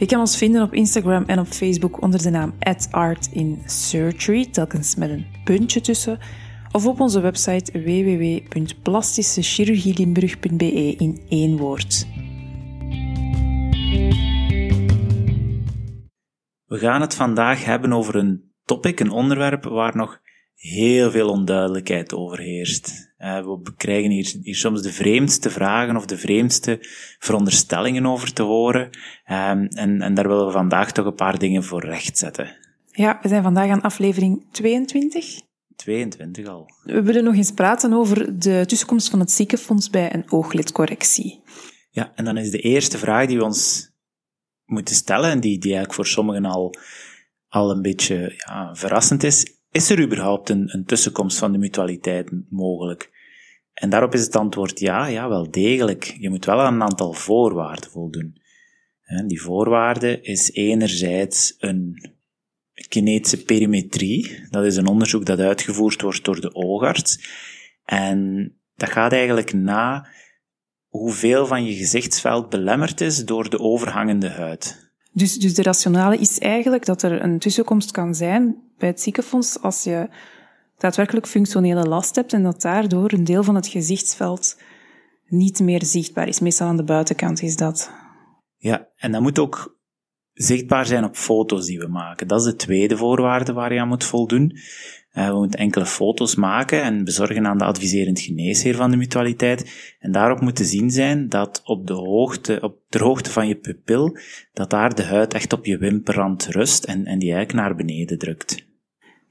Je kan ons vinden op Instagram en op Facebook onder de naam @artinsurgery, telkens met een puntje tussen, of op onze website www.plastischechirurgielimburg.be in één woord. We gaan het vandaag hebben over een topic, een onderwerp waar nog heel veel onduidelijkheid over heerst. Eh, we krijgen hier, hier soms de vreemdste vragen of de vreemdste veronderstellingen over te horen. Ehm, en, en daar willen we vandaag toch een paar dingen voor rechtzetten. Ja, we zijn vandaag aan aflevering 22. 22 al. We willen nog eens praten over de tussenkomst van het ziekenfonds bij een ooglidcorrectie. Ja, en dan is de eerste vraag die we ons moeten stellen, en die, die eigenlijk voor sommigen al, al een beetje ja, verrassend is, is er überhaupt een, tussenkomst van de mutualiteit mogelijk? En daarop is het antwoord ja, ja, wel degelijk. Je moet wel aan een aantal voorwaarden voldoen. En die voorwaarde is enerzijds een kinetische perimetrie. Dat is een onderzoek dat uitgevoerd wordt door de oogarts. En dat gaat eigenlijk na hoeveel van je gezichtsveld belemmerd is door de overhangende huid. Dus, dus de rationale is eigenlijk dat er een tussenkomst kan zijn bij het ziekenfonds als je daadwerkelijk functionele last hebt en dat daardoor een deel van het gezichtsveld niet meer zichtbaar is. Meestal aan de buitenkant is dat. Ja, en dat moet ook zichtbaar zijn op foto's die we maken. Dat is de tweede voorwaarde waar je aan moet voldoen. Uh, we moeten enkele foto's maken en bezorgen aan de adviserend geneesheer van de mutualiteit. En daarop moet te zien zijn dat op de hoogte, op de hoogte van je pupil, dat daar de huid echt op je wimperrand rust en, en die eigenlijk naar beneden drukt.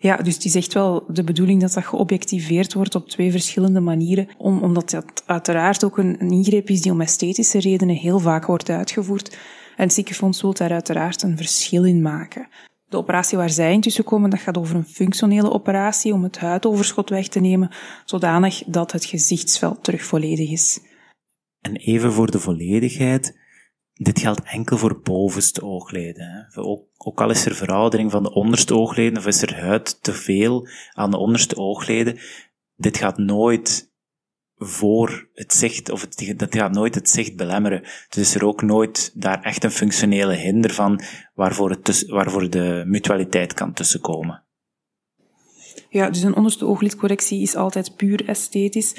Ja, dus het is echt wel de bedoeling dat dat geobjectiveerd wordt op twee verschillende manieren, om, omdat dat uiteraard ook een, een ingreep is die om esthetische redenen heel vaak wordt uitgevoerd. En het ziekenfonds wil daar uiteraard een verschil in maken. De operatie waar zij intussen komen, dat gaat over een functionele operatie om het huidoverschot weg te nemen, zodanig dat het gezichtsveld terug volledig is. En even voor de volledigheid, dit geldt enkel voor bovenste oogleden. Hè. Ook, ook al is er veroudering van de onderste oogleden, of is er huid te veel aan de onderste oogleden, dit gaat nooit voor het zicht, of het, dat gaat nooit het zicht belemmeren. Dus is er ook nooit daar echt een functionele hinder van waarvoor, het waarvoor de mutualiteit kan tussenkomen. Ja, dus een onderste ooglidcorrectie is altijd puur esthetisch.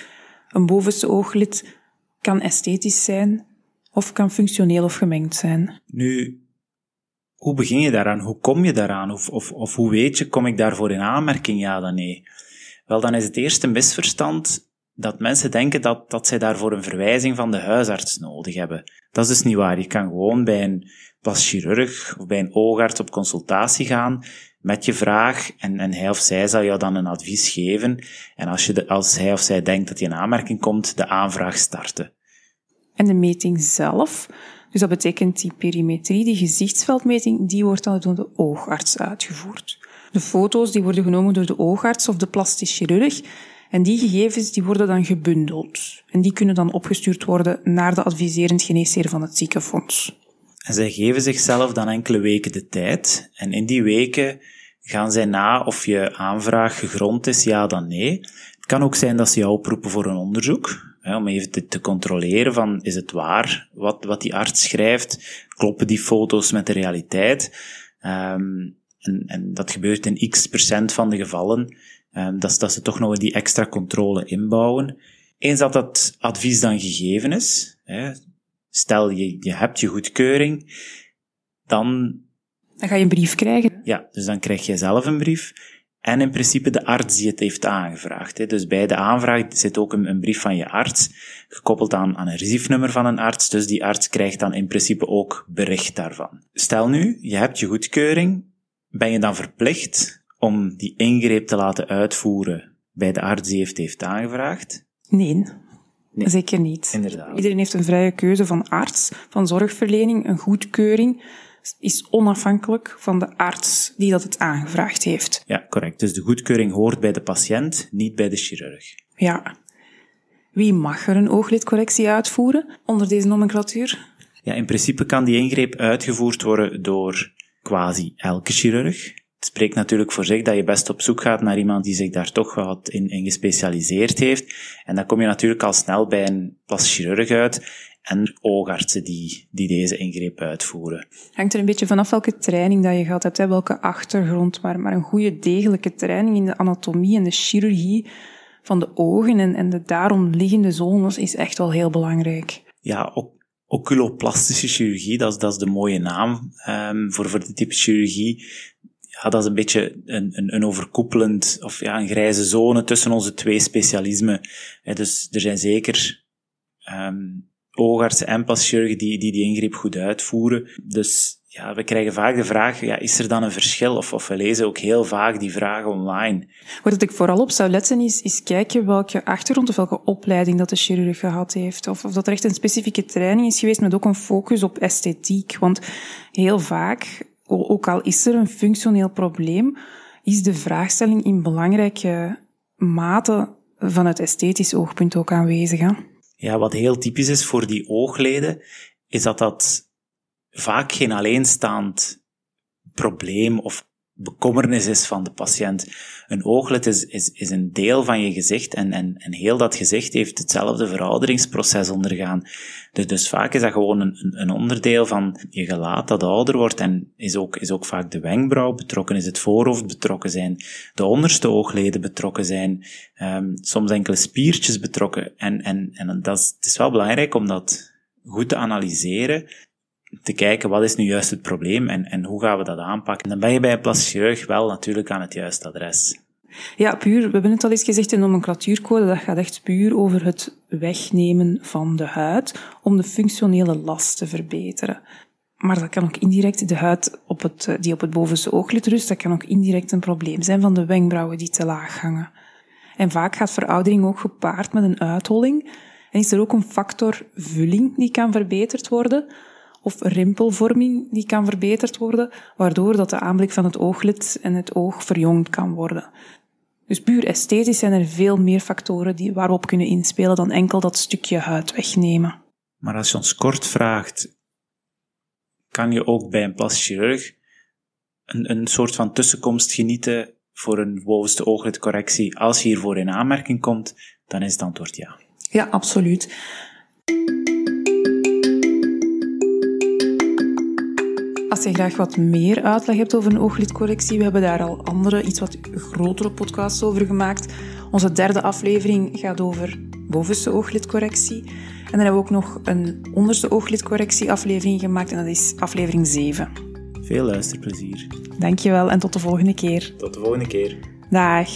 Een bovenste ooglid kan esthetisch zijn, of kan functioneel of gemengd zijn. Nu, hoe begin je daaraan? Hoe kom je daaraan? Of, of, of hoe weet je, kom ik daarvoor in aanmerking? Ja dan nee. Wel, dan is het eerste misverstand dat mensen denken dat, dat zij daarvoor een verwijzing van de huisarts nodig hebben. Dat is dus niet waar. Je kan gewoon bij een plaschirurg of bij een oogarts op consultatie gaan met je vraag en, en hij of zij zal jou dan een advies geven. En als, je als hij of zij denkt dat je in aanmerking komt, de aanvraag starten. En de meting zelf, dus dat betekent die perimetrie, die gezichtsveldmeting, die wordt dan door de oogarts uitgevoerd. De foto's die worden genomen door de oogarts of de plastisch chirurg en die gegevens die worden dan gebundeld. En die kunnen dan opgestuurd worden naar de adviserend geneesheer van het ziekenfonds. En zij geven zichzelf dan enkele weken de tijd. En in die weken gaan zij na of je aanvraag gegrond is, ja dan nee. Het kan ook zijn dat ze jou oproepen voor een onderzoek. Hè, om even te, te, controleren van, is het waar wat, wat die arts schrijft? Kloppen die foto's met de realiteit? Um, en, en dat gebeurt in x procent van de gevallen. Um, dat, dat ze toch nog die extra controle inbouwen. Eens dat dat advies dan gegeven is, hè, stel je, je hebt je goedkeuring, dan... Dan ga je een brief krijgen. Ja, dus dan krijg je zelf een brief. En in principe de arts die het heeft aangevraagd. Hè. Dus bij de aanvraag zit ook een, een brief van je arts, gekoppeld aan, aan een reciefnummer van een arts. Dus die arts krijgt dan in principe ook bericht daarvan. Stel nu, je hebt je goedkeuring, ben je dan verplicht om die ingreep te laten uitvoeren bij de arts die heeft, heeft aangevraagd? Nee, nee. zeker niet. Inderdaad. Iedereen heeft een vrije keuze van arts, van zorgverlening, een goedkeuring. Is onafhankelijk van de arts die dat het aangevraagd heeft. Ja, correct. Dus de goedkeuring hoort bij de patiënt, niet bij de chirurg. Ja. Wie mag er een ooglidcorrectie uitvoeren onder deze nomenclatuur? Ja, in principe kan die ingreep uitgevoerd worden door quasi elke chirurg. Het spreekt natuurlijk voor zich dat je best op zoek gaat naar iemand die zich daar toch wat in, in gespecialiseerd heeft. En dan kom je natuurlijk al snel bij een plas chirurg uit en oogartsen die, die deze ingreep uitvoeren. Hangt er een beetje vanaf welke training dat je gehad hebt, hè, welke achtergrond, maar, maar een goede degelijke training in de anatomie en de chirurgie van de ogen en, en de daarom liggende zones is echt wel heel belangrijk. Ja, ook oculoplastische chirurgie, dat is, dat is de mooie naam um, voor, voor dit type chirurgie. Ja, dat is een beetje een, een, een overkoepelend, of ja, een grijze zone tussen onze twee specialismen. dus er zijn zeker um, oogartsen en plaschirurgen die, die die ingreep goed uitvoeren. Dus ja, we krijgen vaak de vraag, ja, is er dan een verschil? Of, of we lezen ook heel vaak die vragen online. Wat ik vooral op zou letten is, is kijken welke achtergrond of welke opleiding dat de chirurg gehad heeft. Of, of dat er echt een specifieke training is geweest met ook een focus op esthetiek. Want heel vaak, ook al is er een functioneel probleem, is de vraagstelling in belangrijke mate van het esthetisch oogpunt ook aanwezig. Hè? Ja, wat heel typisch is voor die oogleden, is dat dat vaak geen alleenstaand probleem of bekommernis is van de patiënt. Een ooglid is, is, is een deel van je gezicht en, en, en heel dat gezicht heeft hetzelfde verouderingsproces ondergaan. Dus, dus vaak is dat gewoon een, een onderdeel van je gelaat dat ouder wordt en is ook, is ook vaak de wenkbrauw betrokken, is het voorhoofd betrokken zijn, de onderste oogleden betrokken zijn, um, soms enkele spiertjes betrokken. En, en, en dat is, het is wel belangrijk om dat goed te analyseren te kijken wat is nu juist het probleem en, en hoe gaan we dat aanpakken. Dan ben je bij een wel natuurlijk aan het juiste adres. Ja, puur, we hebben het al eens gezegd, de nomenclatuurcode, dat gaat echt puur over het wegnemen van de huid om de functionele last te verbeteren. Maar dat kan ook indirect, de huid op het, die op het bovenste ooglid rust, dat kan ook indirect een probleem zijn van de wenkbrauwen die te laag hangen. En vaak gaat veroudering ook gepaard met een uitholling. En is er ook een factor vulling die kan verbeterd worden, of rimpelvorming die kan verbeterd worden, waardoor dat de aanblik van het ooglid en het oog verjongd kan worden. Dus puur esthetisch zijn er veel meer factoren die waarop kunnen inspelen dan enkel dat stukje huid wegnemen. Maar als je ons kort vraagt, kan je ook bij een plastisch chirurg een, een soort van tussenkomst genieten voor een bovenste ooglidcorrectie als je hiervoor in aanmerking komt, dan is het antwoord ja. Ja, absoluut. Als je graag wat meer uitleg hebt over een ooglidcorrectie, we hebben daar al andere, iets wat grotere podcasts over gemaakt. Onze derde aflevering gaat over bovenste ooglidcorrectie. En dan hebben we ook nog een onderste ooglidcorrectie aflevering gemaakt en dat is aflevering 7. Veel luisterplezier. Dankjewel en tot de volgende keer. Tot de volgende keer. Dag.